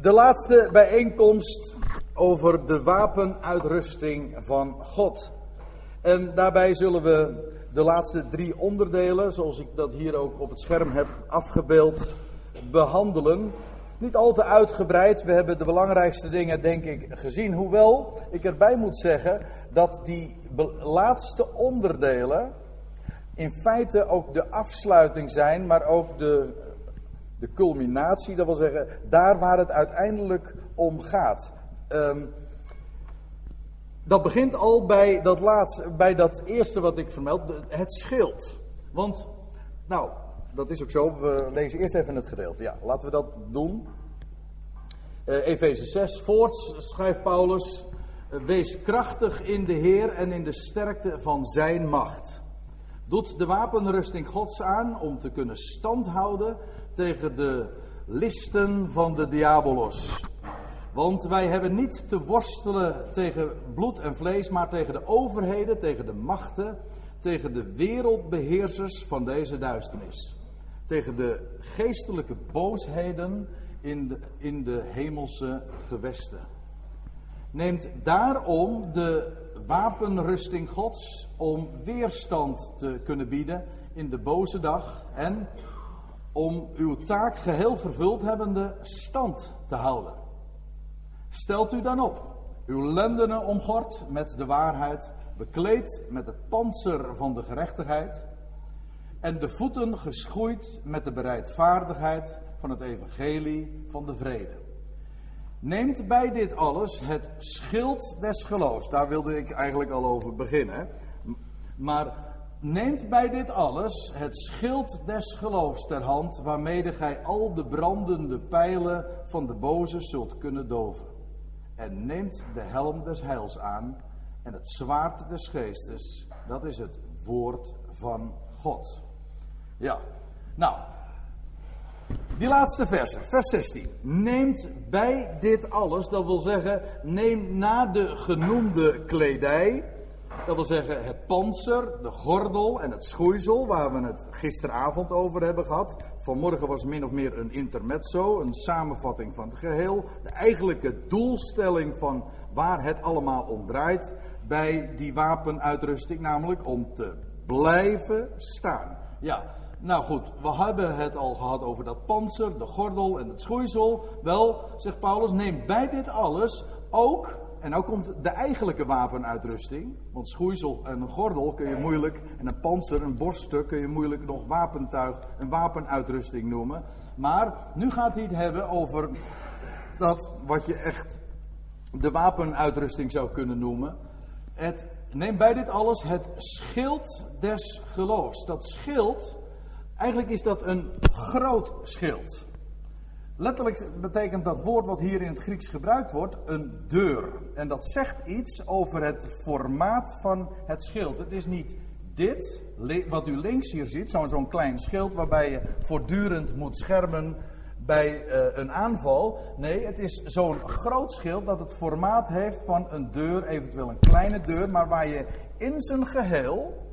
De laatste bijeenkomst over de wapenuitrusting van God. En daarbij zullen we de laatste drie onderdelen, zoals ik dat hier ook op het scherm heb afgebeeld, behandelen. Niet al te uitgebreid, we hebben de belangrijkste dingen denk ik gezien. Hoewel ik erbij moet zeggen dat die laatste onderdelen in feite ook de afsluiting zijn, maar ook de de culminatie, dat wil zeggen, daar waar het uiteindelijk om gaat. Ehm, dat begint al bij dat, laatste, bij dat eerste wat ik vermeld, het schild. Want, nou, dat is ook zo. We lezen eerst even het gedeelte. Ja, laten we dat doen. Uh, Efeze 6, voorts schrijft Paulus: Wees krachtig in de Heer en in de sterkte van Zijn macht. Doet de wapenrusting Gods aan om te kunnen standhouden tegen de listen van de diabolos. Want wij hebben niet te worstelen tegen bloed en vlees, maar tegen de overheden, tegen de machten, tegen de wereldbeheersers van deze duisternis. Tegen de geestelijke boosheden in de, in de hemelse gewesten. Neemt daarom de wapenrusting Gods om weerstand te kunnen bieden in de boze dag en om uw taak geheel vervuld hebbende stand te houden. Stelt u dan op, uw lendenen omgord met de waarheid, bekleed met het panzer van de gerechtigheid en de voeten geschoeid met de bereidvaardigheid van het evangelie van de vrede. Neemt bij dit alles het schild des geloofs. Daar wilde ik eigenlijk al over beginnen. Maar Neemt bij dit alles het schild des geloofs ter hand, waarmede gij al de brandende pijlen van de boze zult kunnen doven. En neemt de helm des heils aan en het zwaard des geestes, dat is het woord van God. Ja, nou, die laatste vers, vers 16. Neemt bij dit alles, dat wil zeggen, neem na de genoemde kledij dat wil zeggen het panzer, de gordel en het schoeisel, waar we het gisteravond over hebben gehad. Vanmorgen was min of meer een intermezzo, een samenvatting van het geheel. De eigenlijke doelstelling van waar het allemaal om draait bij die wapenuitrusting, namelijk om te blijven staan. Ja, nou goed, we hebben het al gehad over dat panzer, de gordel en het schoeisel. Wel, zegt Paulus, neem bij dit alles ook en nou komt de eigenlijke wapenuitrusting. Want schoeisel en gordel kun je moeilijk, en een panzer, een borststuk kun je moeilijk nog wapentuig, een wapenuitrusting noemen. Maar nu gaat hij het hebben over dat wat je echt de wapenuitrusting zou kunnen noemen. Het, neem bij dit alles het schild des geloofs. Dat schild, eigenlijk is dat een groot schild. Letterlijk betekent dat woord wat hier in het Grieks gebruikt wordt een deur. En dat zegt iets over het formaat van het schild. Het is niet dit, wat u links hier ziet, zo'n klein schild waarbij je voortdurend moet schermen bij uh, een aanval. Nee, het is zo'n groot schild dat het formaat heeft van een deur, eventueel een kleine deur, maar waar je in zijn geheel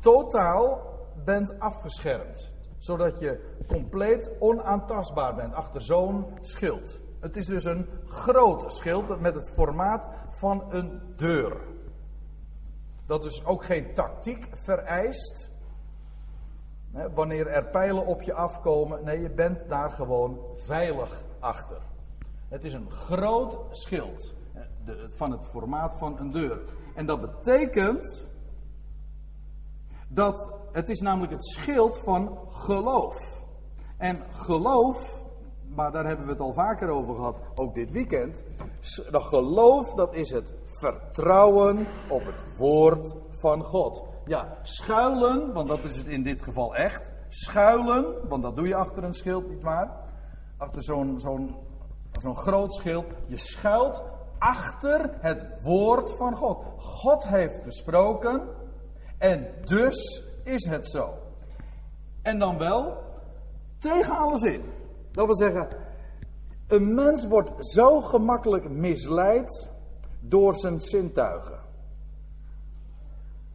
totaal bent afgeschermd zodat je compleet onaantastbaar bent achter zo'n schild. Het is dus een groot schild met het formaat van een deur. Dat dus ook geen tactiek vereist. wanneer er pijlen op je afkomen. Nee, je bent daar gewoon veilig achter. Het is een groot schild. van het formaat van een deur. En dat betekent dat het is namelijk het schild van geloof. En geloof, maar daar hebben we het al vaker over gehad, ook dit weekend. Dat geloof, dat is het vertrouwen op het woord van God. Ja, schuilen, want dat is het in dit geval echt. Schuilen, want dat doe je achter een schild, nietwaar? Achter zo'n zo'n zo'n groot schild. Je schuilt achter het woord van God. God heeft gesproken. En dus is het zo. En dan wel tegen alles in. Dat wil zeggen, een mens wordt zo gemakkelijk misleid door zijn zintuigen.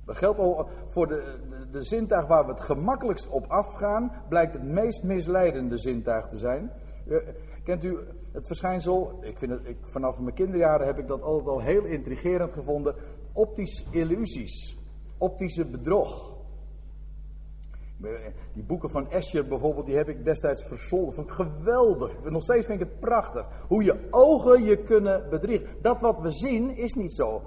Dat geldt al voor de, de, de, zintuig waar we het gemakkelijkst op afgaan, blijkt het meest misleidende zintuig te zijn. Kent u het verschijnsel? Ik vind het, ik, vanaf mijn kinderjaren heb ik dat altijd al heel intrigerend gevonden. Optische illusies. Optische bedrog. Die boeken van Escher bijvoorbeeld, die heb ik destijds versolden. Vond ik geweldig. Nog steeds vind ik het prachtig. Hoe je ogen je kunnen bedriegen. Dat wat we zien is niet zo.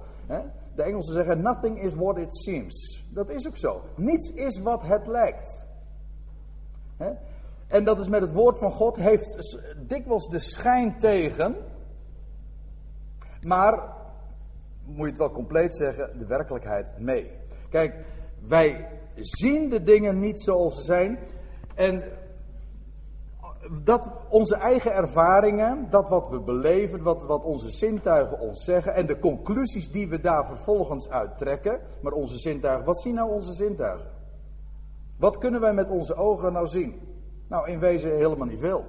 De Engelsen zeggen: Nothing is what it seems. Dat is ook zo. Niets is wat het lijkt. En dat is met het woord van God, heeft dikwijls de schijn tegen. Maar, moet je het wel compleet zeggen, de werkelijkheid mee. Kijk, wij zien de dingen niet zoals ze zijn. En dat onze eigen ervaringen, dat wat we beleven, wat, wat onze zintuigen ons zeggen en de conclusies die we daar vervolgens uittrekken. Maar onze zintuigen, wat zien nou onze zintuigen? Wat kunnen wij met onze ogen nou zien? Nou, in wezen helemaal niet veel.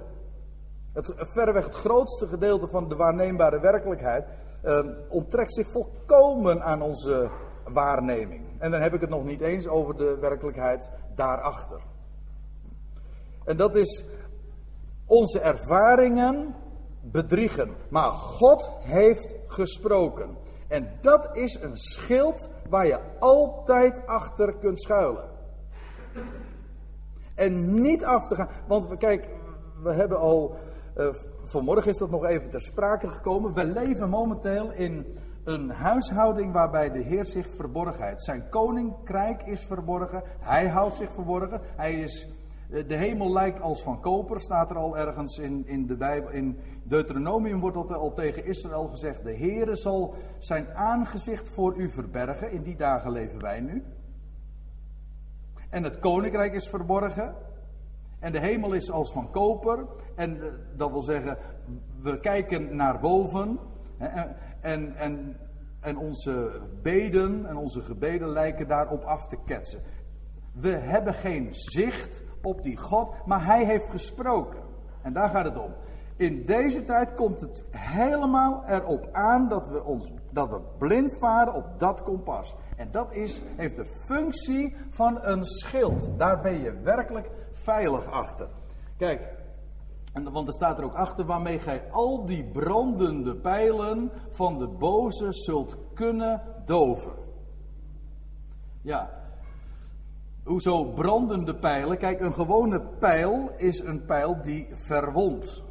Het, verreweg het grootste gedeelte van de waarneembare werkelijkheid eh, onttrekt zich volkomen aan onze waarneming. En dan heb ik het nog niet eens over de werkelijkheid daarachter. En dat is onze ervaringen bedriegen. Maar God heeft gesproken. En dat is een schild waar je altijd achter kunt schuilen. En niet af te gaan. Want kijk, we hebben al. Uh, vanmorgen is dat nog even ter sprake gekomen. We leven momenteel in een huishouding waarbij de Heer zich verborgenheid. Zijn koninkrijk is verborgen. Hij houdt zich verborgen. Hij is, eh, de hemel lijkt als van koper, staat er al ergens in, in de Bijbel. In Deuteronomium wordt dat al tegen Israël gezegd. De Heer zal zijn aangezicht voor u verbergen. In die dagen leven wij nu. En het koninkrijk is verborgen. En de hemel is als van koper. En eh, dat wil zeggen, we kijken naar boven. En, en, en onze beden en onze gebeden lijken daarop af te ketsen. We hebben geen zicht op die God, maar Hij heeft gesproken. En daar gaat het om. In deze tijd komt het helemaal erop aan dat we, ons, dat we blind varen op dat kompas. En dat is, heeft de functie van een schild. Daar ben je werkelijk veilig achter. Kijk, want er staat er ook achter waarmee gij al die brandende pijlen van de boze zult kunnen doven. Ja, hoezo brandende pijlen? Kijk, een gewone pijl is een pijl die verwondt.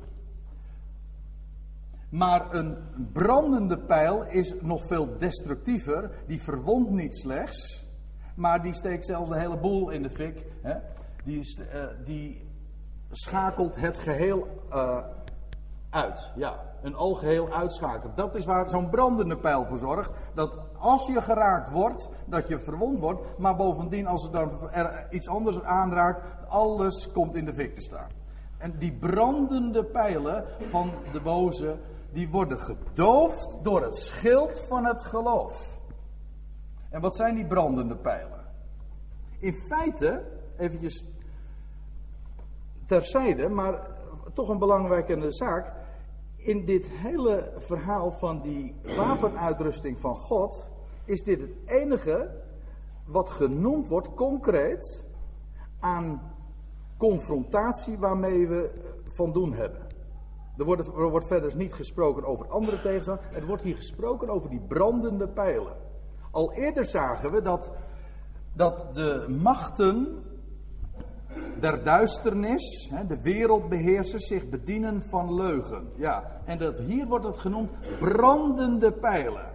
Maar een brandende pijl is nog veel destructiever. Die verwondt niet slechts, maar die steekt zelfs een heleboel in de fik. Hè? Die, uh, die schakelt het geheel uh, uit. Ja, een algeheel uitschakelt. Dat is waar zo'n brandende pijl voor zorgt. Dat als je geraakt wordt, dat je verwond wordt. Maar bovendien, als er dan er iets anders aanraakt, alles komt in de fik te staan. En die brandende pijlen van de boze, die worden gedoofd door het schild van het geloof. En wat zijn die brandende pijlen? In feite, eventjes terzijde, maar toch een belangrijke zaak. In dit hele verhaal van die wapenuitrusting van God is dit het enige wat genoemd wordt concreet aan confrontatie waarmee we van doen hebben. Er wordt, er wordt verder niet gesproken over andere tegenstanders. Er wordt hier gesproken over die brandende pijlen. Al eerder zagen we dat, dat de machten der duisternis, de wereldbeheersers, zich bedienen van leugen. Ja, en dat, hier wordt het genoemd brandende pijlen.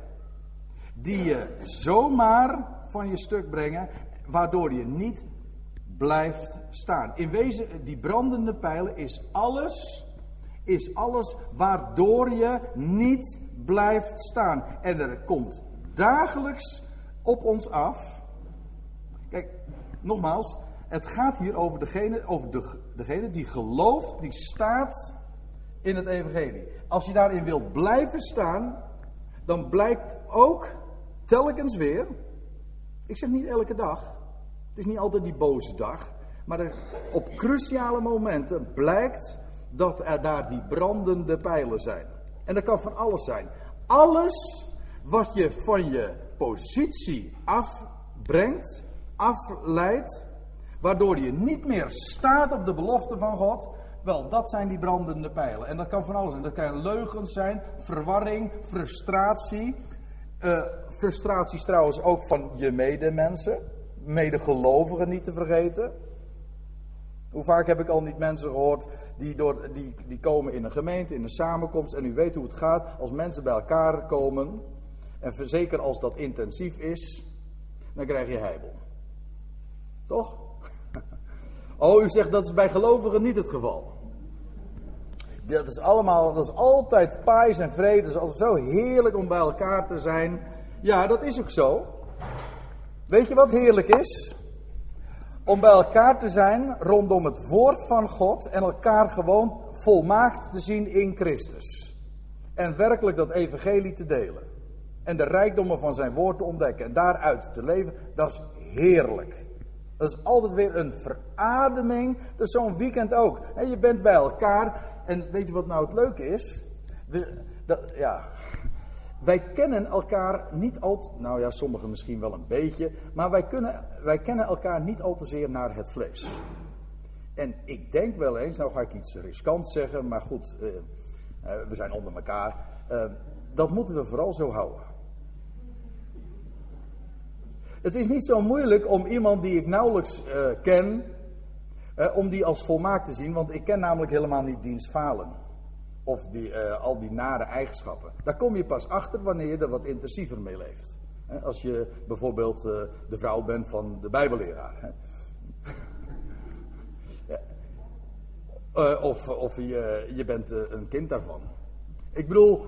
Die je zomaar van je stuk brengen, waardoor je niet blijft staan. In wezen, die brandende pijlen is alles, is alles waardoor je niet blijft staan. En er komt dagelijks op ons af. Kijk, nogmaals, het gaat hier over degene, over de, degene die gelooft, die staat in het evangelie. Als je daarin wilt blijven staan, dan blijkt ook telkens weer, ik zeg niet elke dag, het is niet altijd die boze dag, maar op cruciale momenten blijkt dat er daar die brandende pijlen zijn. En dat kan van alles zijn. Alles wat je van je positie afbrengt, afleidt, Waardoor je niet meer staat op de belofte van God. Wel, dat zijn die brandende pijlen. En dat kan van alles zijn. Dat kan leugens zijn, verwarring, frustratie. Uh, frustraties trouwens ook van je medemensen. Medegelovigen niet te vergeten. Hoe vaak heb ik al niet mensen gehoord die, door, die, die komen in een gemeente, in een samenkomst. En u weet hoe het gaat als mensen bij elkaar komen. En zeker als dat intensief is, dan krijg je heibel. Toch? Oh, u zegt dat is bij gelovigen niet het geval. Dat is allemaal, dat is altijd pais en vrede. Het is altijd zo heerlijk om bij elkaar te zijn. Ja, dat is ook zo. Weet je wat heerlijk is? Om bij elkaar te zijn rondom het woord van God en elkaar gewoon volmaakt te zien in Christus. En werkelijk dat evangelie te delen. En de rijkdommen van zijn woord te ontdekken en daaruit te leven, dat is heerlijk. Dat is altijd weer een verademing. Dus zo'n weekend ook. En je bent bij elkaar. En weet je wat nou het leuke is? Dat, ja. Wij kennen elkaar niet al nou ja, sommigen misschien wel een beetje, maar wij, kunnen, wij kennen elkaar niet al te zeer naar het vlees. En ik denk wel eens, nou ga ik iets riskants zeggen, maar goed, uh, we zijn onder elkaar. Uh, dat moeten we vooral zo houden. Het is niet zo moeilijk om iemand die ik nauwelijks uh, ken, uh, om die als volmaakt te zien, want ik ken namelijk helemaal niet diens falen. Of die, uh, al die nare eigenschappen. Daar kom je pas achter wanneer je er wat intensiever mee leeft. als je bijvoorbeeld de vrouw bent van de Bijbelleraar. of of je, je bent een kind daarvan. Ik bedoel,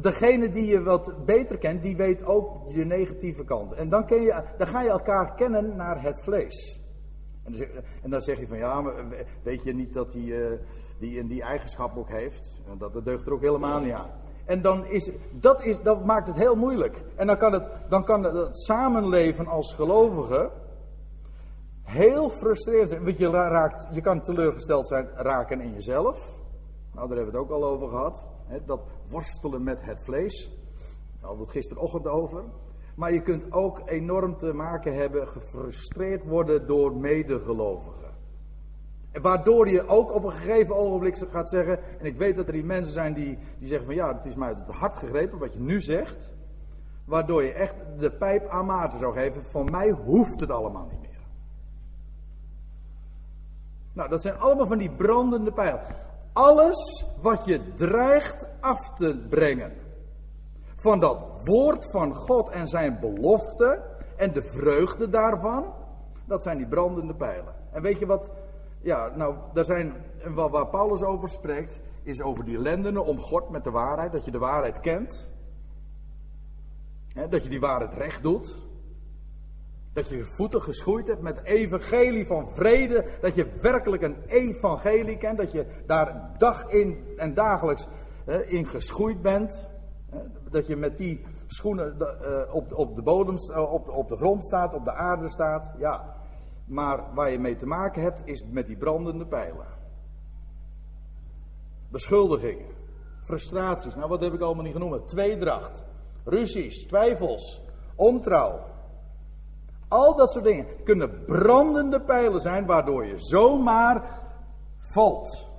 degene die je wat beter kent, die weet ook je negatieve kant. En dan, ken je, dan ga je elkaar kennen naar het vlees. En dan, zeg, en dan zeg je van ja, maar weet je niet dat die, uh, die, die eigenschap ook heeft? Dat, dat deugt er ook helemaal niet aan. En dan is, dat, is, dat maakt het heel moeilijk. En dan kan het, dan kan het samenleven als gelovige heel frustrerend zijn. Want je, raakt, je kan teleurgesteld zijn, raken in jezelf. Nou, daar hebben we het ook al over gehad dat worstelen met het vlees. Daar hadden we het gisterochtend over. Maar je kunt ook enorm te maken hebben, gefrustreerd worden door medegelovigen. En waardoor je ook op een gegeven ogenblik gaat zeggen, en ik weet dat er die mensen zijn die, die zeggen van ja, het is mij uit het hart gegrepen wat je nu zegt. Waardoor je echt de pijp aan Maarten zou geven, van mij hoeft het allemaal niet meer. Nou, dat zijn allemaal van die brandende pijlen alles wat je dreigt af te brengen. Van dat woord van God en zijn belofte en de vreugde daarvan, dat zijn die brandende pijlen. En weet je wat? Ja, nou, daar zijn, waar, Paulus over spreekt, is over die lendenen om God met de waarheid, dat je de waarheid kent. Hè, dat je die waarheid recht doet. Dat je je voeten geschoeid hebt met evangelie van vrede. Dat je werkelijk een evangelie kent. Dat je daar dag in en dagelijks in geschoeid bent. Dat je met die schoenen eh, op, de bodem, op de grond staat, op de aarde staat. Ja, maar waar je mee te maken hebt is met die brandende pijlen. Beschuldigingen, frustraties. Nou, wat heb ik allemaal niet genoemd? Tweedracht, ruzies, twijfels, ontrouw. Al dat soort dingen kunnen brandende pijlen zijn waardoor je zomaar valt.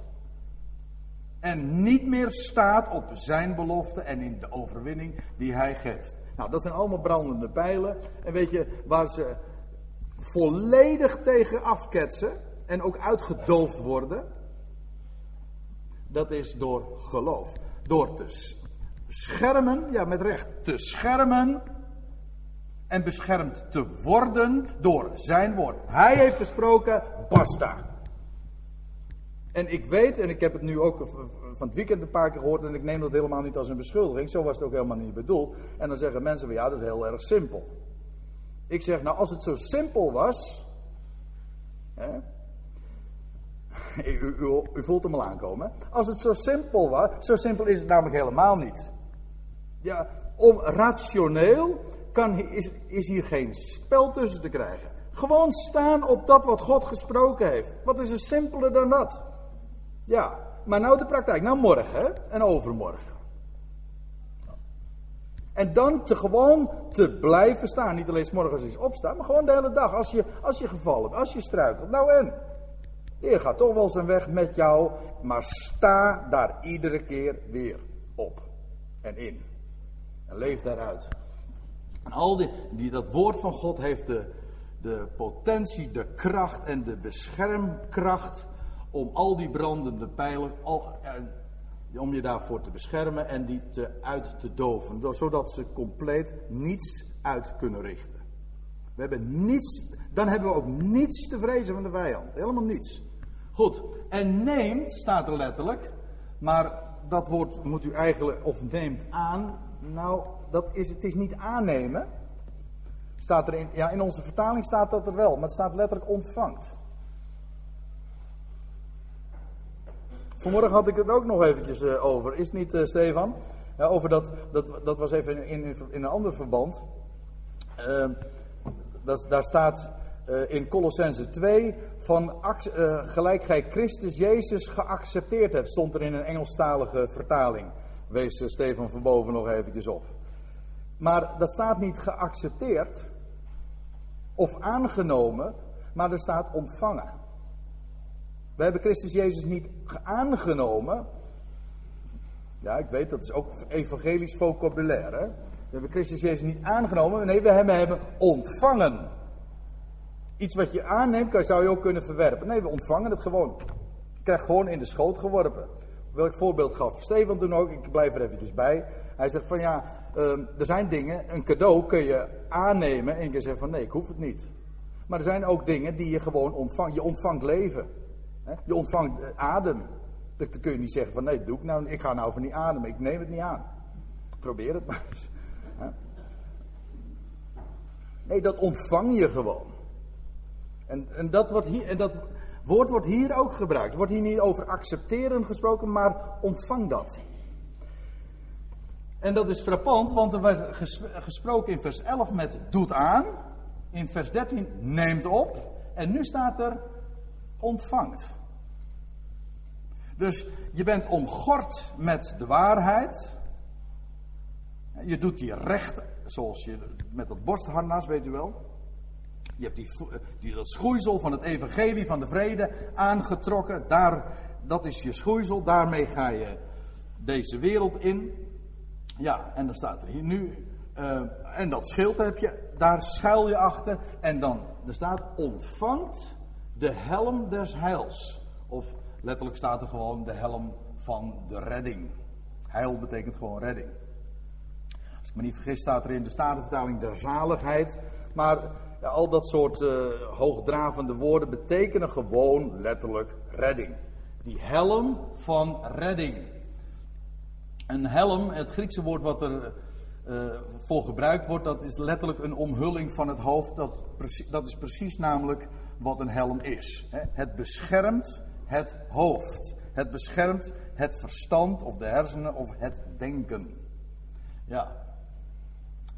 En niet meer staat op zijn belofte en in de overwinning die hij geeft. Nou, dat zijn allemaal brandende pijlen. En weet je waar ze volledig tegen afketsen en ook uitgedoofd worden? Dat is door geloof. Door te schermen, ja met recht, te schermen en beschermd te worden door zijn woord. Hij heeft gesproken, basta. En ik weet, en ik heb het nu ook van het weekend een paar keer gehoord, en ik neem dat helemaal niet als een beschuldiging, zo was het ook helemaal niet bedoeld. En dan zeggen mensen van ja, dat is heel erg simpel. Ik zeg, nou als het zo simpel was, hè, u, u, voelt hem al aankomen, als het zo simpel was, zo simpel is het namelijk helemaal niet. Ja, om rationeel kan, is, is hier geen spel tussen te krijgen. Gewoon staan op dat wat God gesproken heeft. Wat is er simpeler dan dat? Ja, maar nou de praktijk. Nou morgen en overmorgen. En dan te gewoon te blijven staan. Niet alleen s morgens is opstaan, maar gewoon de hele dag. Als je, als je gevallen als je struikelt. Nou en? De Heer gaat toch wel zijn weg met jou, maar sta daar iedere keer weer op en in. En leef daaruit. En al die, die, dat woord van God heeft de, de potentie, de kracht en de beschermkracht om al die brandende pijlen, al, om je daarvoor te beschermen en die te, uit te doven, zodat ze compleet niets uit kunnen richten. We hebben niets, dan hebben we ook niets te vrezen van de vijand. Helemaal niets. Goed, en neemt staat er letterlijk, maar dat woord moet u eigenlijk, of neemt aan, nou, dat is, het is niet aannemen. Staat er in, ja, in onze vertaling staat dat er wel, maar het staat letterlijk ontvangt. Vanmorgen had ik het ook nog eventjes uh, over, is het niet, uh, Stefan? Ja, over dat, dat, dat was even in, in, in een ander verband. Uh, dat, daar staat uh, in Colossense 2 van gelijk gij Christus Jezus geaccepteerd hebt, stond er in een Engelstalige vertaling. Wees Stefan van boven nog eventjes op. Maar dat staat niet geaccepteerd of aangenomen, maar er staat ontvangen. We hebben Christus Jezus niet aangenomen. Ja, ik weet, dat is ook evangelisch vocabulaire. We hebben Christus Jezus niet aangenomen. Nee, we hebben hem ontvangen. Iets wat je aanneemt, zou je ook kunnen verwerpen. Nee, we ontvangen het gewoon. Je krijgt gewoon in de schoot geworpen. Welk voorbeeld gaf Stefan toen ook? Ik blijf er eventjes bij. Hij zegt van ja, ehm, er zijn dingen, een cadeau kun je aannemen en je zegt van nee, ik hoef het niet. Maar er zijn ook dingen die je gewoon ontvangt. Je ontvangt leven. Je ontvangt eh, adem. Dan kun je niet zeggen van nee, doe ik nou, ik ga nou van die adem, ik neem het niet aan. Probeer het maar eens. Nee, dat ontvang je gewoon. En, en, dat hier, en dat woord wordt hier ook gebruikt. Wordt hier niet over accepteren gesproken, maar ontvang dat. En dat is frappant, want er werd gesproken in vers 11 met doet aan. In vers 13 neemt op. En nu staat er ontvangt. Dus je bent omgord met de waarheid. Je doet die recht, zoals je met dat borstharnas, weet u wel. Je hebt die, die, dat schoeisel van het evangelie van de vrede aangetrokken. Daar, dat is je schoeisel, daarmee ga je deze wereld in. Ja, en dan staat er hier nu. Uh, en dat schild heb je, daar schuil je achter. En dan, er staat ontvangt de helm des heils. Of letterlijk staat er gewoon de helm van de redding. Heil betekent gewoon redding. Als ik me niet vergis staat er in de Statenvertaling der zaligheid. Maar al dat soort uh, hoogdravende woorden betekenen gewoon letterlijk redding. Die helm van redding. Een helm, het Griekse woord wat er uh, voor gebruikt wordt, dat is letterlijk een omhulling van het hoofd. Dat, dat is precies namelijk wat een helm is. Het beschermt het hoofd. Het beschermt het verstand of de hersenen of het denken. Ja.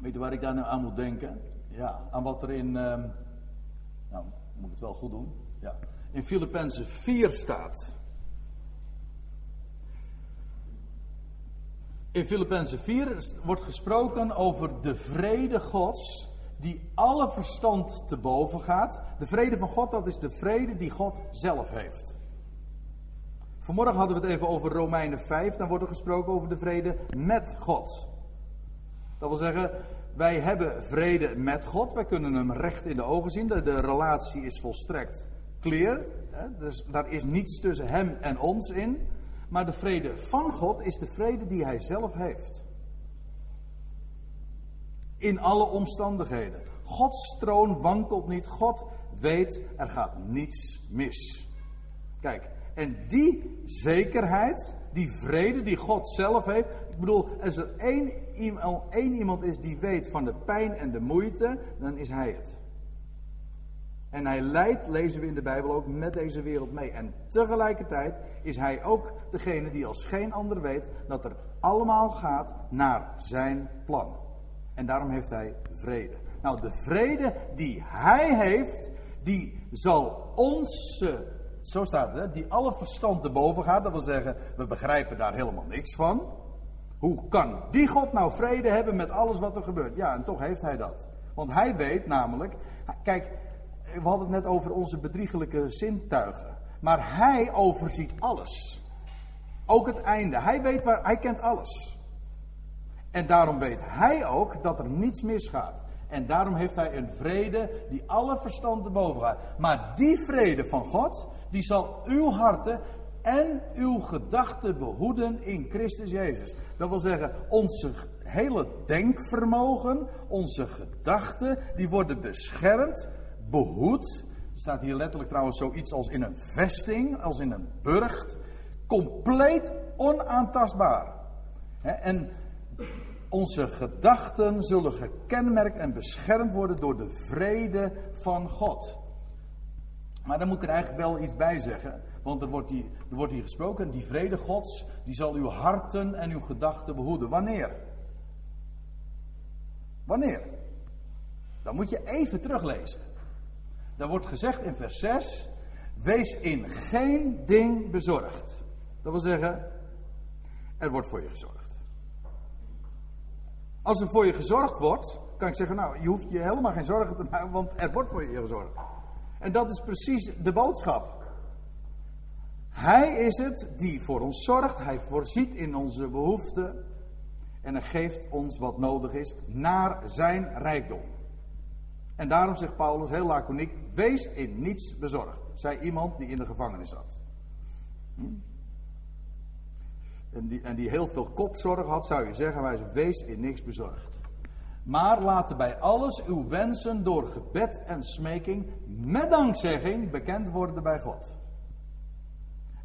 Weet je waar ik daar nu aan moet denken? Ja, aan wat er in. Uh, nou, moet ik het wel goed doen. Ja. In Filippenzen 4 staat. In Filippenzen 4 wordt gesproken over de vrede Gods die alle verstand te boven gaat. De vrede van God, dat is de vrede die God zelf heeft. Vanmorgen hadden we het even over Romeinen 5, dan wordt er gesproken over de vrede met God. Dat wil zeggen, wij hebben vrede met God, wij kunnen hem recht in de ogen zien, de, de relatie is volstrekt clear, hè? dus daar is niets tussen hem en ons in. Maar de vrede van God is de vrede die hij zelf heeft. In alle omstandigheden. Gods troon wankelt niet. God weet, er gaat niets mis. Kijk, en die zekerheid, die vrede die God zelf heeft. Ik bedoel, als er één, één iemand is die weet van de pijn en de moeite, dan is hij het. En hij leidt, lezen we in de Bijbel ook, met deze wereld mee. En tegelijkertijd is hij ook degene die als geen ander weet dat het allemaal gaat naar zijn plan. En daarom heeft hij vrede. Nou, de vrede die hij heeft, die zal ons, zo staat het, die alle verstand te boven gaat. Dat wil zeggen, we begrijpen daar helemaal niks van. Hoe kan die God nou vrede hebben met alles wat er gebeurt? Ja, en toch heeft hij dat. Want hij weet namelijk, kijk, we hadden het net over onze bedriegelijke zintuigen. Maar hij overziet alles. Ook het einde. Hij weet waar, hij kent alles. En daarom weet hij ook dat er niets misgaat. En daarom heeft hij een vrede die alle verstand te boven gaat. Maar die vrede van God, die zal uw harten en uw gedachten behoeden in Christus Jezus. Dat wil zeggen, onze hele denkvermogen, onze gedachten, die worden beschermd, behoed. Staat hier letterlijk trouwens zoiets als in een vesting, als in een burcht. Compleet onaantastbaar. En onze gedachten zullen gekenmerkt en beschermd worden door de vrede van God. Maar dan moet ik er eigenlijk wel iets bij zeggen. Want er wordt, hier, er wordt hier gesproken, die vrede Gods, die zal uw harten en uw gedachten behoeden. Wanneer? Wanneer? Dan moet je even teruglezen. Daar wordt gezegd in vers 6, wees in geen ding bezorgd. Dat wil zeggen, er wordt voor je gezorgd. Als er voor je gezorgd wordt, kan ik zeggen, nou, je hoeft je helemaal geen zorgen te maken, want er wordt voor je gezorgd. En dat is precies de boodschap. Hij is het die voor ons zorgt, hij voorziet in onze behoeften en hij geeft ons wat nodig is naar zijn rijkdom. En daarom zegt Paulus heel laconiek: wees in niets bezorgd. Zei iemand die in de gevangenis zat. Hm? En, die, en die heel veel kopzorg had, zou je zeggen: wij wees in niks bezorgd. Maar laten bij alles uw wensen door gebed en smeking met dankzegging bekend worden bij God.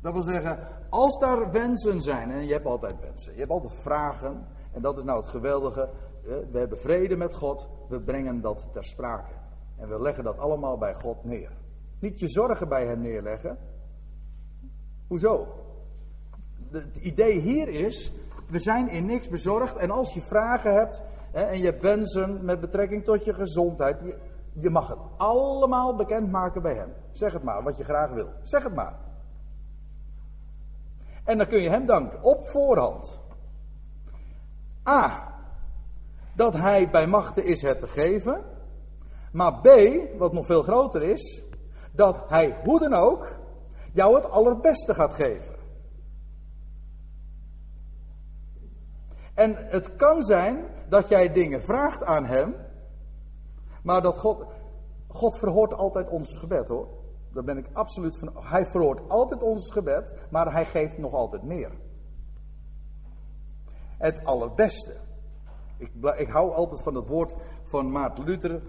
Dat wil zeggen, als daar wensen zijn, en je hebt altijd wensen, je hebt altijd vragen, en dat is nou het geweldige, we hebben vrede met God, we brengen dat ter sprake. En we leggen dat allemaal bij God neer. Niet je zorgen bij Hem neerleggen. Hoezo? Het idee hier is, we zijn in niks bezorgd en als je vragen hebt en je hebt wensen met betrekking tot je gezondheid, je, je mag het allemaal bekendmaken bij Hem. Zeg het maar, wat je graag wil. Zeg het maar. En dan kun je Hem danken op voorhand. A. Dat Hij bij machten is het te geven. Maar B, wat nog veel groter is, dat Hij hoe dan ook jou het allerbeste gaat geven. En het kan zijn dat jij dingen vraagt aan Hem, maar dat God, God verhoort altijd ons gebed hoor. Daar ben ik absoluut van. Hij verhoort altijd ons gebed, maar hij geeft nog altijd meer. Het allerbeste. Ik, ik hou altijd van het woord van Maarten Luther.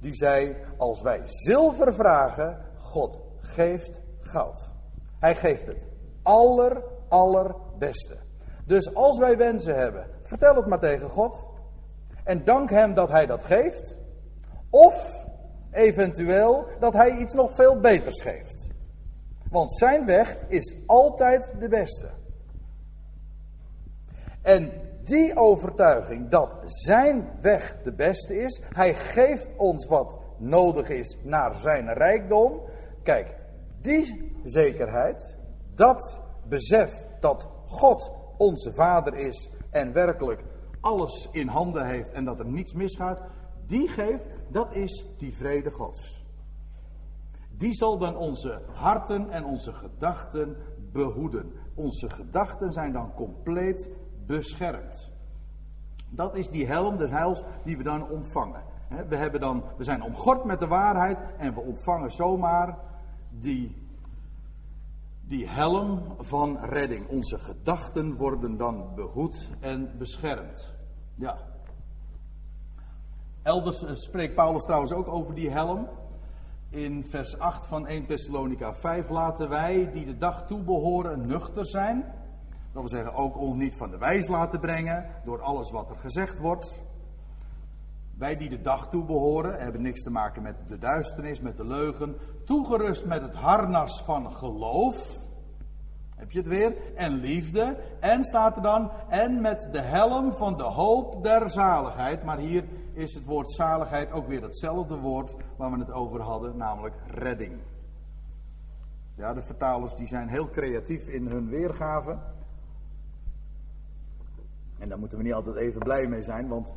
Die zei: Als wij zilver vragen, God geeft goud. Hij geeft het aller, allerbeste. Dus als wij wensen hebben, vertel het maar tegen God. En dank Hem dat Hij dat geeft. Of eventueel dat Hij iets nog veel beters geeft. Want Zijn weg is altijd de beste. En die overtuiging dat Zijn weg de beste is, Hij geeft ons wat nodig is naar Zijn rijkdom. Kijk, die zekerheid, dat besef dat God onze Vader is en werkelijk alles in handen heeft en dat er niets misgaat, die geeft, dat is die vrede Gods. Die zal dan onze harten en onze gedachten behoeden. Onze gedachten zijn dan compleet beschermd. Dat is die helm des heils die we dan ontvangen. We, hebben dan, we zijn omgord met de waarheid en we ontvangen zomaar die die helm van redding. Onze gedachten worden dan behoed en beschermd. Ja. Elders eh, spreekt Paulus trouwens ook over die helm. In vers 8 van 1 Thessalonica 5 laten wij die de dag toebehoren nuchter zijn. Dat wil zeggen ook ons niet van de wijs laten brengen door alles wat er gezegd wordt. Wij die de dag toebehoren hebben niks te maken met de duisternis, met de leugen. Toegerust met het harnas van geloof. Heb je het weer? En liefde. En staat er dan, en met de helm van de hoop der zaligheid. Maar hier is het woord zaligheid ook weer hetzelfde woord waar we het over hadden, namelijk redding. Ja, de vertalers die zijn heel creatief in hun weergave. En daar moeten we niet altijd even blij mee zijn, want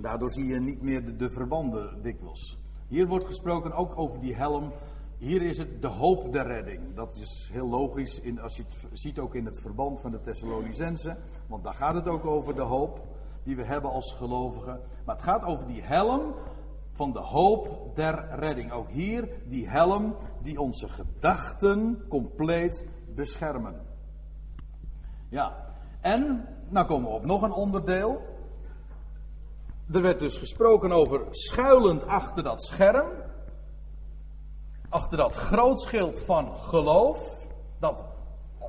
daardoor zie je niet meer de, de verbanden dikwijls. Hier wordt gesproken ook over die helm hier is het de hoop der redding. Dat is heel logisch in, als je het ziet ook in het verband van de Thessalonicense. Want daar gaat het ook over de hoop die we hebben als gelovigen. Maar het gaat over die helm van de hoop der redding. Ook hier die helm die onze gedachten compleet beschermen. Ja, en nou komen we op nog een onderdeel. Er werd dus gesproken over schuilend achter dat scherm. Achter dat grootschild van geloof. Dat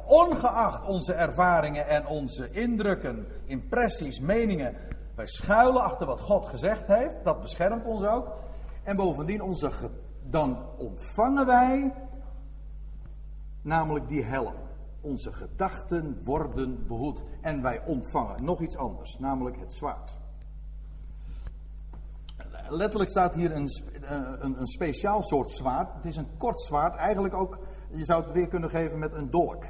ongeacht onze ervaringen en onze indrukken, impressies, meningen. Wij schuilen achter wat God gezegd heeft. Dat beschermt ons ook. En bovendien, onze, dan ontvangen wij namelijk die helm. Onze gedachten worden behoed. En wij ontvangen nog iets anders, namelijk het zwaard. Letterlijk staat hier een, eh, een, een speciaal soort zwaard. Het is een kort zwaard, eigenlijk ook, je zou het weer kunnen geven met een dolk.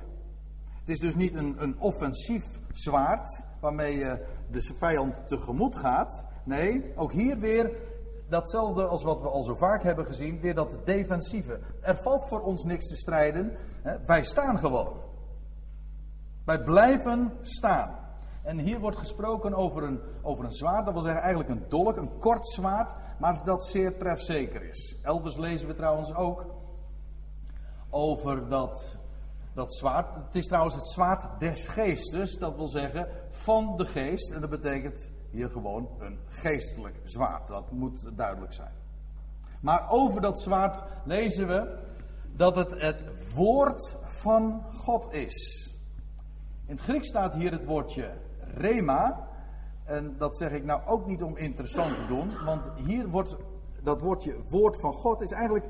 Het is dus niet een, een offensief zwaard waarmee je de vijand tegemoet gaat. Nee, ook hier weer datzelfde als wat we al zo vaak hebben gezien, weer dat defensieve. Er valt voor ons niks te strijden. Wij staan gewoon. Wij blijven staan. En hier wordt gesproken over een, over een zwaard, dat wil zeggen eigenlijk een dolk, een kort zwaard, maar dat zeer trefzeker is. Elders lezen we trouwens ook over dat, dat zwaard. Het is trouwens het zwaard des geestes, dat wil zeggen van de geest. En dat betekent hier gewoon een geestelijk zwaard. Dat moet duidelijk zijn. Maar over dat zwaard lezen we dat het het woord van God is. In het Grieks staat hier het woordje rema. En dat zeg ik nou ook niet om interessant te doen, want hier wordt dat woordje woord van God is eigenlijk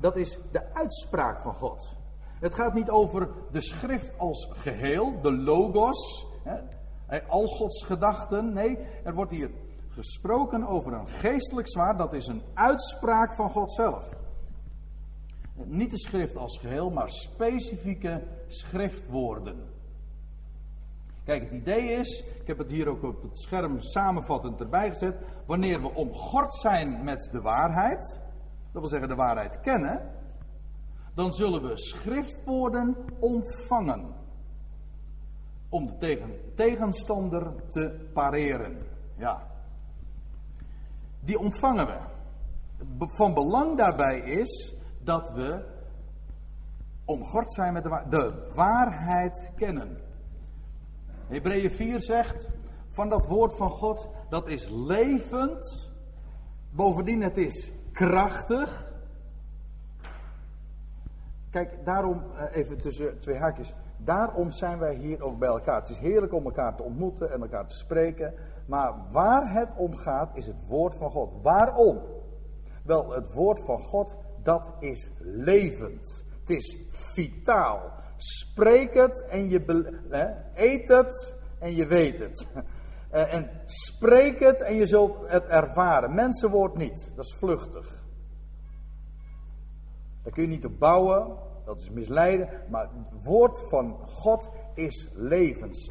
dat is de uitspraak van God. Het gaat niet over de schrift als geheel, de logos, hè, al Gods gedachten. Nee, er wordt hier gesproken over een geestelijk zwaard, dat is een uitspraak van God zelf. Niet de schrift als geheel, maar specifieke schriftwoorden. Kijk, het idee is, ik heb het hier ook op het scherm samenvattend erbij gezet, wanneer we omgord zijn met de waarheid, dat wil zeggen de waarheid kennen, dan zullen we schriftwoorden ontvangen. Om de tegen, tegenstander te pareren. Ja. Die ontvangen we. Van belang daarbij is dat we omgord zijn met de, waarheid, de waarheid kennen. Hebreeën 4 zegt van dat woord van God, dat is levend. Bovendien, het is krachtig. Kijk, daarom, eh, even tussen twee haakjes. Daarom zijn wij hier ook bij elkaar. Het is heerlijk om elkaar te ontmoeten en elkaar te spreken. Maar waar het om gaat, is het woord van God. Waarom? Wel, het woord van God, dat is levend. Het is vitaal. Spreek het en je eet het en je weet het. Eh, en spreek het en je zult het ervaren. Mensenwoord niet, dat is vluchtig. Daar kun je niet op bouwen, dat is misleiden. Maar het woord van God is levens.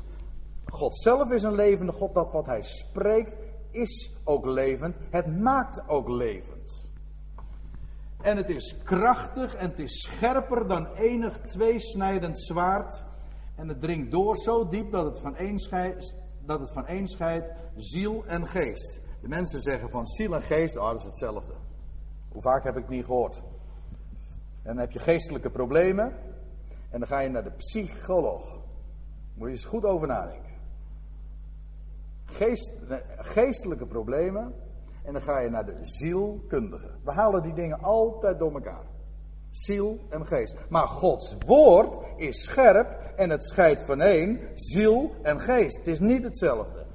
God zelf is een levende God, dat wat hij spreekt is ook levend. Het maakt ook levend. En het is krachtig en het is scherper dan enig tweesnijdend zwaard. En het dringt door zo diep dat het van één dat het van één scheidt ziel en geest. De mensen zeggen van ziel en geest, oh, dat is hetzelfde. Hoe vaak heb ik niet gehoord? En dan heb je geestelijke problemen. En dan ga je naar de psycholoog. Moet je eens goed over nadenken. Geest, geestelijke problemen. En dan ga je naar de zielkundige. We halen die dingen altijd door elkaar. Ziel en geest. Maar Gods woord is scherp en het scheidt van één, ziel en geest. Het is niet hetzelfde.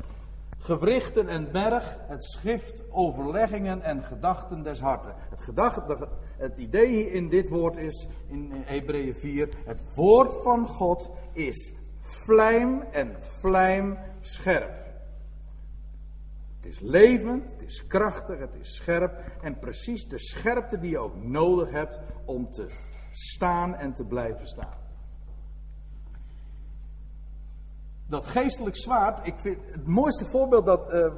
Gewrichten en berg, het schrift, overleggingen en gedachten des harten. Het, gedachte, het idee in dit woord is, in Hebreeën 4, het woord van God is vlijm en vlijm scherp. Het is levend, het is krachtig, het is scherp. En precies de scherpte die je ook nodig hebt om te staan en te blijven staan. Dat geestelijk zwaard, ik vind het mooiste voorbeeld dat, uh,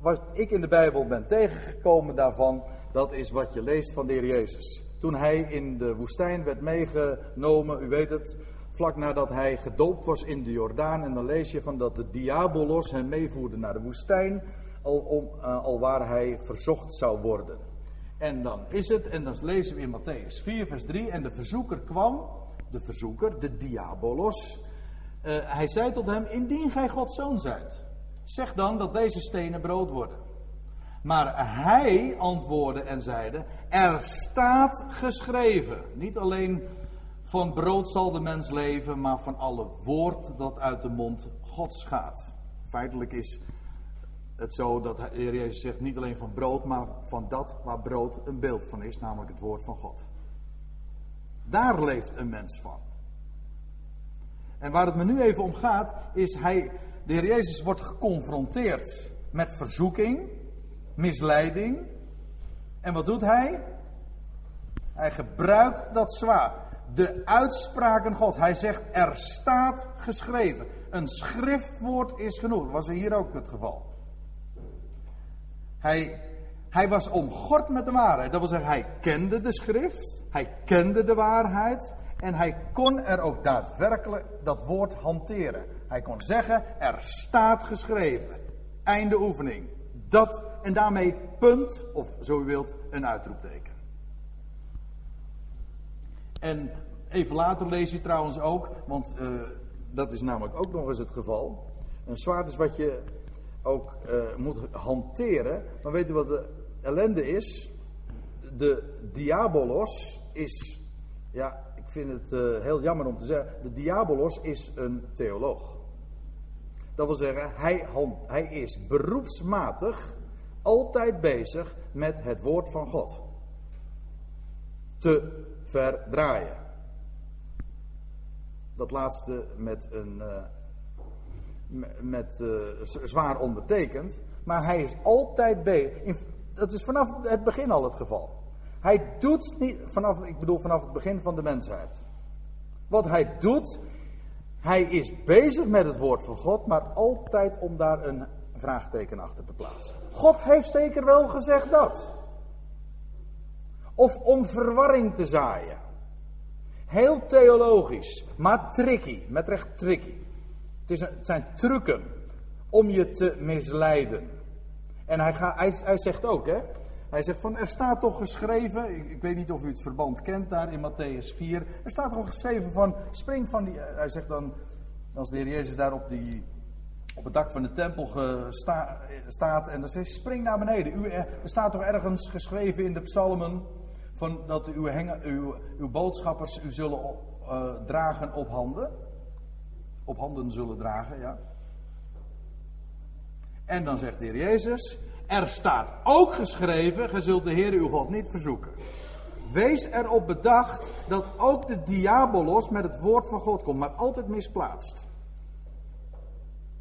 wat ik in de Bijbel ben tegengekomen daarvan, dat is wat je leest van de Heer Jezus. toen hij in de woestijn werd meegenomen, u weet het, vlak nadat hij gedoopt was in de Jordaan. En dan lees je van dat de diabolos hem meevoerde naar de woestijn, al, om, al waar hij verzocht zou worden. En dan is het, en dan lezen we in Matthäus 4, vers 3, en de verzoeker kwam, de verzoeker, de diabolos, uh, hij zei tot hem, indien gij Gods zoon zijt, zeg dan dat deze stenen brood worden. Maar hij antwoordde en zeide: Er staat geschreven. Niet alleen van brood zal de mens leven, maar van alle woord dat uit de mond Gods gaat. Feitelijk is het zo dat de Heer Jezus zegt niet alleen van brood, maar van dat waar brood een beeld van is, namelijk het woord van God. Daar leeft een mens van. En waar het me nu even om gaat, is hij, de Heer Jezus wordt geconfronteerd met verzoeking misleiding. En wat doet hij? Hij gebruikt dat zwaar. De uitspraken God. Hij zegt er staat geschreven. Een schriftwoord is genoeg. Was er hier ook het geval. Hij, hij was omgord met de waarheid. Dat wil zeggen, hij kende de schrift. Hij kende de waarheid. En hij kon er ook daadwerkelijk dat woord hanteren. Hij kon zeggen, er staat geschreven. Einde oefening. Dat en daarmee punt, of zo u wilt, een uitroepteken. En even later lees je trouwens ook, want uh, dat is namelijk ook nog eens het geval. Een zwaard is wat je ook uh, moet hanteren. Maar weet u wat de ellende is? De diabolos is, ja, ik vind het uh, heel jammer om te zeggen, de diabolos is een theoloog. Dat wil zeggen, hij, hij is beroepsmatig altijd bezig met het woord van God. Te verdraaien. Dat laatste met een. Uh, met uh, zwaar ondertekend. Maar hij is altijd bezig. Dat is vanaf het begin al het geval. Hij doet niet. Vanaf, ik bedoel vanaf het begin van de mensheid. Wat hij doet. Hij is bezig met het woord van God. Maar altijd om daar een vraagteken achter te plaatsen. God heeft zeker wel gezegd dat. Of om verwarring te zaaien. Heel theologisch, maar tricky, met recht tricky. Het, is het zijn trucken om je te misleiden. En hij, gaat, hij, zegt ook, hè. Hij zegt van, er staat toch geschreven, ik, ik, weet niet of u het verband kent daar in Matthäus 4. Er staat toch geschreven van, spring van die, hij zegt dan, als de Heer Jezus daar op die op het dak van de tempel staat en dan zegt spring naar beneden. U, er staat toch ergens geschreven in de psalmen van dat uw, uw, uw boodschappers u zullen uh, dragen op handen. Op handen zullen dragen, ja. En dan zegt de Heer Jezus, er staat ook geschreven, gij zult de Heer uw God niet verzoeken. Wees erop bedacht dat ook de diabolos met het woord van God komt, maar altijd misplaatst.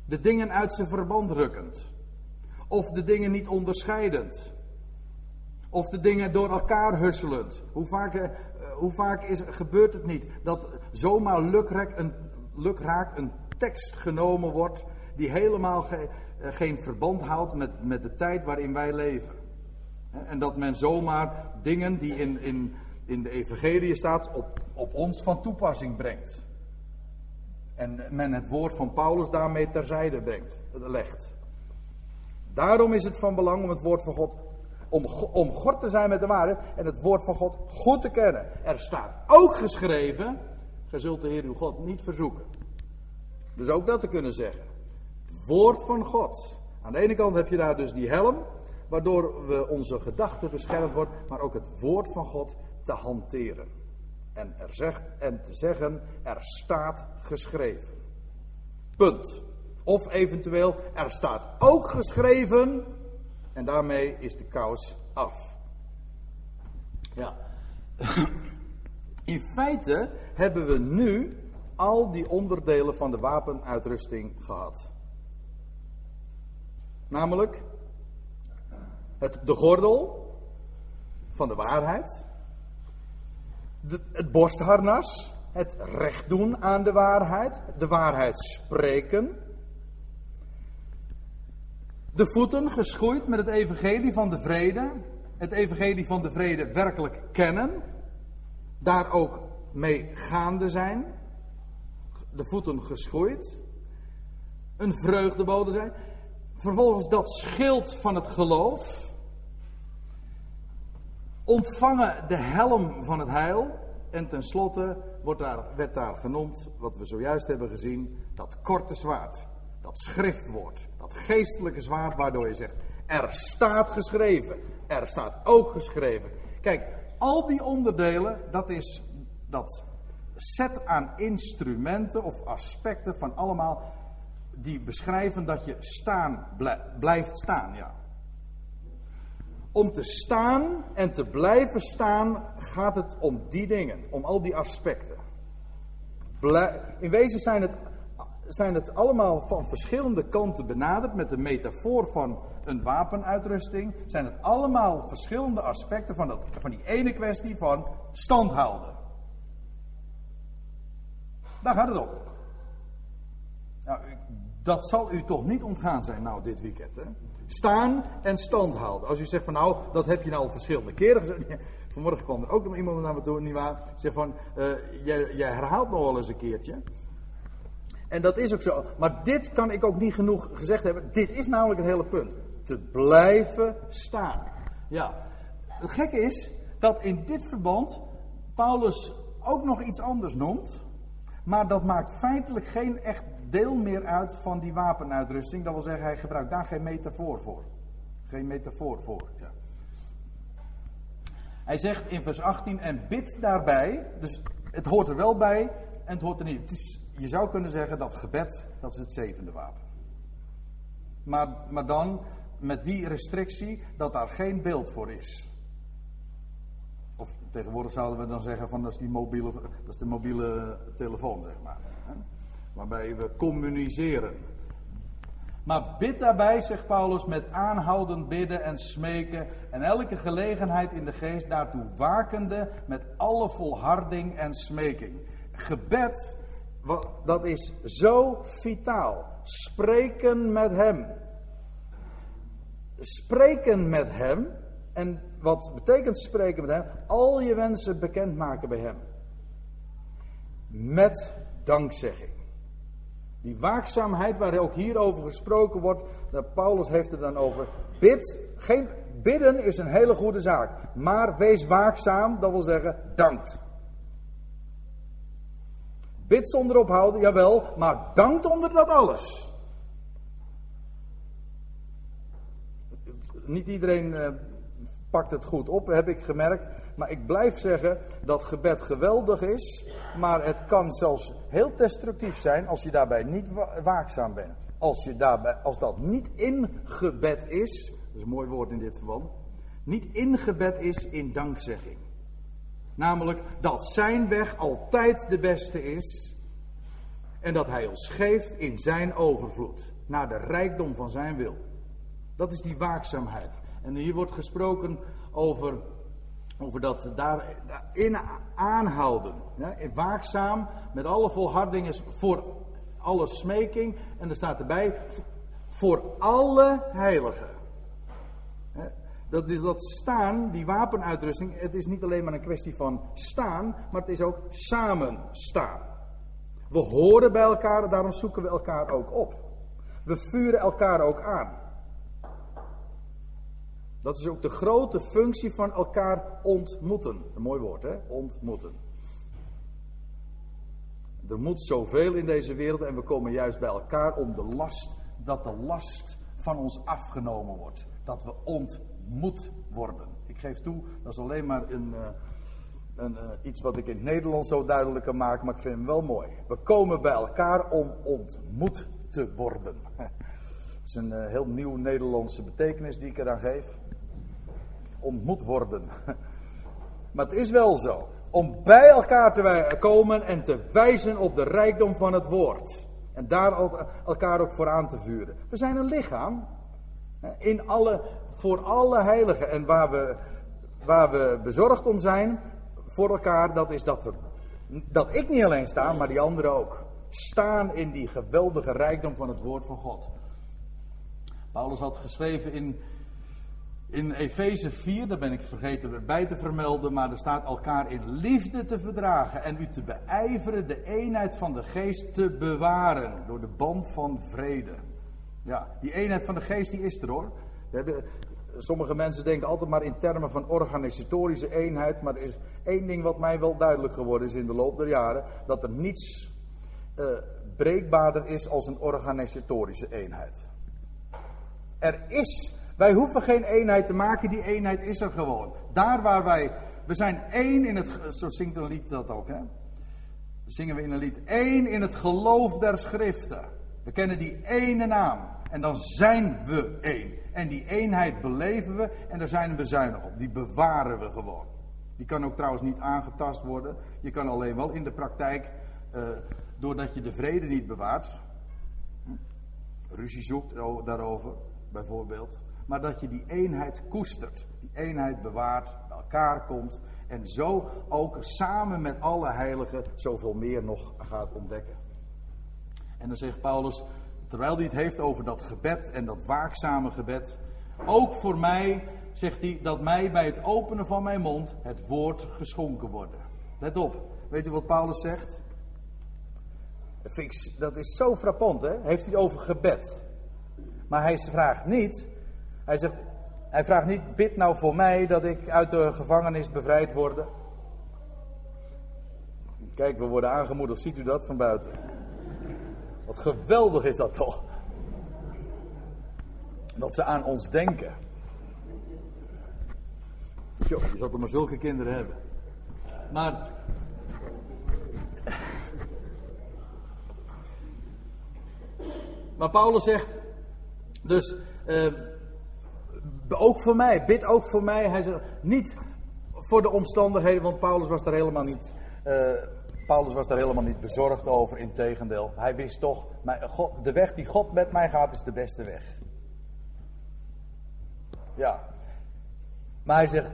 De dingen uit zijn verband rukkend. Of de dingen niet onderscheidend. Of de dingen door elkaar husselend. Hoe vaak, uh, hoe vaak is, gebeurt het niet dat zomaar lukraak een, lukraak een tekst genomen wordt die helemaal ge, uh, geen verband houdt met, met de tijd waarin wij leven. En dat men zomaar dingen die in, in, in de evangelie staat op, op ons van toepassing brengt. En men het woord van Paulus daarmee terzijde brengt, legt. Daarom is het van belang om het woord van God, om, om God te zijn met de waarheid en het woord van God goed te kennen. Er staat ook geschreven, gij zult de Heer uw God niet verzoeken. Dus ook dat te kunnen zeggen. Het woord van God. Aan de ene kant heb je daar dus die helm, waardoor we onze gedachten beschermd wordt, maar ook het woord van God te hanteren. En, er zegt, en te zeggen, er staat geschreven. Punt. Of eventueel, er staat ook geschreven. En daarmee is de kous af. Ja. In feite hebben we nu al die onderdelen van de wapenuitrusting gehad. Namelijk het, de gordel van de waarheid het borstharnas, het recht doen aan de waarheid, de waarheid spreken. De voeten geschoeid met het evangelie van de vrede, het evangelie van de vrede werkelijk kennen, daar ook mee gaande zijn, de voeten geschoeid, een vreugdebode zijn, vervolgens dat schild van het geloof, ontvangen de helm van het heil en tenslotte wordt daar, werd daar genoemd, wat we zojuist hebben gezien, dat korte zwaard, dat schriftwoord, dat geestelijke zwaard waardoor je zegt, er staat geschreven, er staat ook geschreven. Kijk, al die onderdelen, dat is dat set aan instrumenten of aspecten van allemaal die beschrijven dat je staan blijft staan. Ja. Om te staan en te blijven staan gaat het om die dingen, om al die aspecten. In wezen zijn het, zijn het allemaal van verschillende kanten benaderd met de metafoor van een wapenuitrusting. Zijn het allemaal verschillende aspecten van, dat, van die ene kwestie van stand houden. Daar gaat het om. Nou, dat zal u toch niet ontgaan zijn nou dit weekend. Hè? Staan en stand houden. Als u zegt van nou, dat heb je nou al verschillende keren gezegd. Vanmorgen kwam er ook nog iemand naar me toe, nietwaar? Zegt van, uh, jij, jij herhaalt nog wel eens een keertje. En dat is ook zo. Maar dit kan ik ook niet genoeg gezegd hebben. Dit is namelijk het hele punt. Te blijven staan. Ja. Het gekke is dat in dit verband Paulus ook nog iets anders noemt. Maar dat maakt feitelijk geen echt deel meer uit van die wapenuitrusting. Dat wil zeggen, hij gebruikt daar geen metafoor voor. Geen metafoor voor. Ja. Hij zegt in vers 18: En bid daarbij. Dus het hoort er wel bij en het hoort er niet. Het is, je zou kunnen zeggen dat gebed, dat is het zevende wapen. Maar, maar dan met die restrictie dat daar geen beeld voor is. Of tegenwoordig zouden we dan zeggen van dat is, die mobiele, dat is de mobiele telefoon, zeg maar. Waarbij we communiceren. Maar bid daarbij, zegt Paulus, met aanhoudend bidden en smeken en elke gelegenheid in de geest daartoe wakende met alle volharding en smeking. Gebed, dat is zo vitaal. Spreken met Hem. Spreken met Hem. En wat betekent spreken met Hem? Al je wensen bekendmaken bij Hem. Met dankzegging. Die waakzaamheid waar ook hier over gesproken wordt, dat Paulus heeft het dan over. Bid, geen, bidden is een hele goede zaak. Maar wees waakzaam, dat wil zeggen dankt. Bid zonder ophouden, jawel, maar dankt onder dat alles. Niet iedereen eh, pakt het goed op, heb ik gemerkt. Maar ik blijf zeggen dat gebed geweldig is. Maar het kan zelfs heel destructief zijn als je daarbij niet waakzaam bent. Als, je daarbij, als dat niet ingebed is, dat is een mooi woord in dit verband. Niet ingebed is in dankzegging. Namelijk dat zijn weg altijd de beste is. En dat hij ons geeft in zijn overvloed. Naar de rijkdom van zijn wil. Dat is die waakzaamheid. En hier wordt gesproken over, over dat daarin aanhouden. Ja, waakzaam met alle volharding voor alle smeking. En er staat erbij, voor alle heiligen. Dat, staan, die wapenuitrusting, het is niet alleen maar een kwestie van staan, maar het is ook samen staan. We horen bij elkaar, daarom zoeken we elkaar ook op. We vuren elkaar ook aan. Dat is ook de grote functie van elkaar ontmoeten. Een mooi woord, hè? Ontmoeten. Er moet zoveel in deze wereld en we komen juist bij elkaar om de last, dat de last van ons afgenomen wordt. Dat we ontmoet worden. Ik geef toe, dat is alleen maar een, eh, een, uh, iets wat ik in het Nederlands zo duidelijker maak, maar ik vind hem wel mooi. We komen bij elkaar om ontmoet te worden. Dat is een uh, heel nieuw Nederlandse betekenis die ik eraan geef ontmoet worden. Maar het is wel zo. Om bij elkaar te komen en te wijzen op de rijkdom van het woord. En daar elkaar ook voor aan te vuren. We zijn een lichaam. In alle, voor alle heiligen. En waar we, waar we bezorgd om zijn voor elkaar, dat is dat we. Dat ik niet alleen sta, maar die anderen ook. Staan in die geweldige rijkdom van het woord van God. Paulus had geschreven in in Efeze 4, daar ben ik vergeten erbij te vermelden, maar er staat elkaar in liefde te verdragen en u te beijveren de eenheid van de geest te bewaren door de band van vrede. Ja, die eenheid van de geest die is er hoor. Sommige mensen denken altijd maar in termen van organisatorische eenheid, maar er is één ding wat mij wel duidelijk geworden is in de loop der jaren, dat er niets uh, breekbaarder is als een organisatorische eenheid. Er is wij hoeven geen eenheid te maken, die eenheid is er gewoon. Daar waar wij, we zijn één in het, zo zingt een lied dat ook, hè? Zingen we in een lied, één in het geloof der schriften. We kennen die ene naam en dan zijn we één. En die eenheid beleven we en daar zijn we zuinig op. Die bewaren we gewoon. Die kan ook trouwens niet aangetast worden. Je kan alleen wel in de praktijk, uh, doordat je de vrede niet bewaart, hm, ruzie zoekt daarover bijvoorbeeld, maar dat je die eenheid koestert, die eenheid bewaart, bij elkaar komt en zo ook samen met alle heiligen zoveel meer nog gaat ontdekken. En dan zegt Paulus, terwijl hij het heeft over dat gebed en dat waakzame gebed, ook voor mij, zegt hij, dat mij bij het openen van mijn mond het woord geschonken worden. Let op, weet u wat Paulus zegt? Dat is zo frappant, hè? Heeft hij over gebed. Maar hij vraagt niet, hij, zegt, hij vraagt niet, bid nou voor mij dat ik uit de gevangenis bevrijd word. Kijk, we worden aangemoedigd, ziet u dat van buiten? Wat geweldig is dat toch? Dat ze aan ons denken. Jo, je zal er maar zulke kinderen hebben. Maar. Maar Paulus zegt. Dus. Uh, ook voor mij, bid ook voor mij. Hij zegt niet voor de omstandigheden, want Paulus was daar helemaal niet. Uh, Paulus was daar helemaal niet bezorgd over, integendeel. Hij wist toch, de weg die God met mij gaat, is de beste weg. Ja. Maar hij zegt,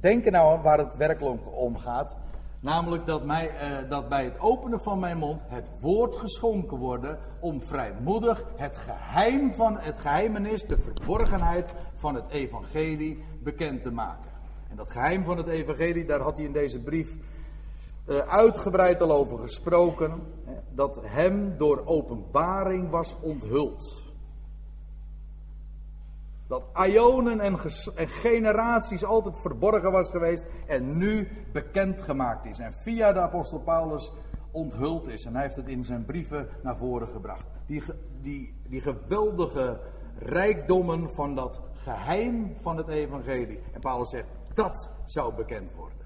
denk er nou waar het werkelijk om gaat. Namelijk dat, mij, uh, dat bij het openen van mijn mond het woord geschonken worden om vrijmoedig het geheim van het geheimenis, de verborgenheid van het evangelie bekend te maken. En dat geheim van het evangelie, daar had hij in deze brief uitgebreid al over gesproken, dat hem door openbaring was onthuld. Dat ionen en, en, generaties altijd verborgen was geweest en nu bekendgemaakt is. En via de apostel Paulus onthuld is. En hij heeft het in zijn brieven naar voren gebracht. Die, die, die geweldige rijkdommen van dat geheim van het evangelie. En Paulus zegt, dat zou bekend worden.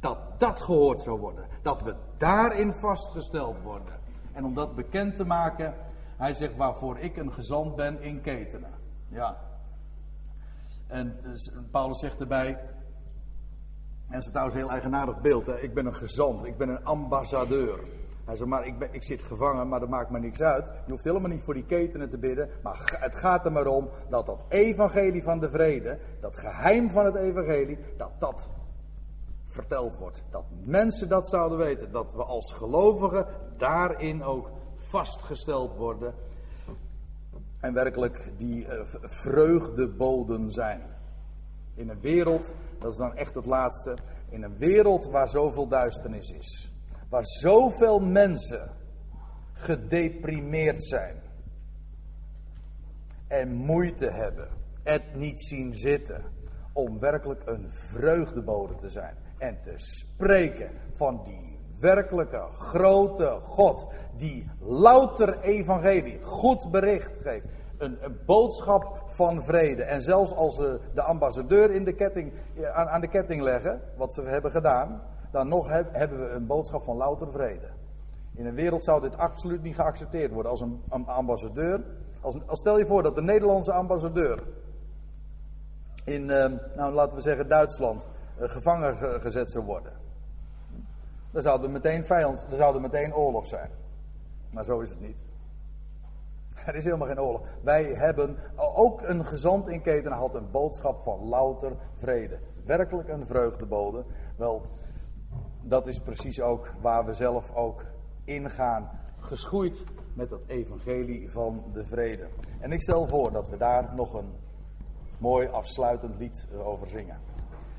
Dat dat gehoord zou worden. Dat we daarin vastgesteld worden. En om dat bekend te maken, hij zegt waarvoor ik een gezant ben in ketenen. Ja. En dus Paulus zegt erbij, en is trouwens een heel eigenaardig beeld, hè? ik ben een gezant, ik ben een ambassadeur. Hij zegt, maar ik, ben, ik zit gevangen, maar dat maakt me niks uit. Je hoeft helemaal niet voor die ketenen te bidden. Maar het gaat er maar om dat dat evangelie van de vrede, dat geheim van het evangelie, dat dat verteld wordt. Dat mensen dat zouden weten. Dat we als gelovigen daarin ook vastgesteld worden. En werkelijk die uh, vreugdeboden zijn. In een wereld, dat is dan echt het laatste. In een wereld waar zoveel duisternis is. Waar zoveel mensen gedeprimeerd zijn. En moeite hebben. Het niet zien zitten. Om werkelijk een vreugdebode te zijn. En te spreken van die werkelijke grote God. Die louter evangelie, goed bericht geeft. Een, een boodschap van vrede. En zelfs als ze de ambassadeur in de ketting, aan, aan de ketting leggen, wat ze hebben gedaan dan nog hebben we een boodschap van louter vrede. In een wereld zou dit absoluut niet geaccepteerd worden. Als een, ambassadeur, als, als, stel je voor dat de Nederlandse ambassadeur in, ehm, nou laten we zeggen Duitsland, gevangen gezet zou worden. Dan zou er meteen vijands, er zou meteen oorlog zijn. Maar zo is het niet. Er is helemaal geen oorlog. Wij hebben, ook een gezant in Keten had een boodschap van louter vrede. Werkelijk een vreugdebode. Wel, dat is precies ook waar we zelf ook ingaan. Geschoeid met dat evangelie van de vrede. En ik stel voor dat we daar nog een mooi afsluitend lied over zingen.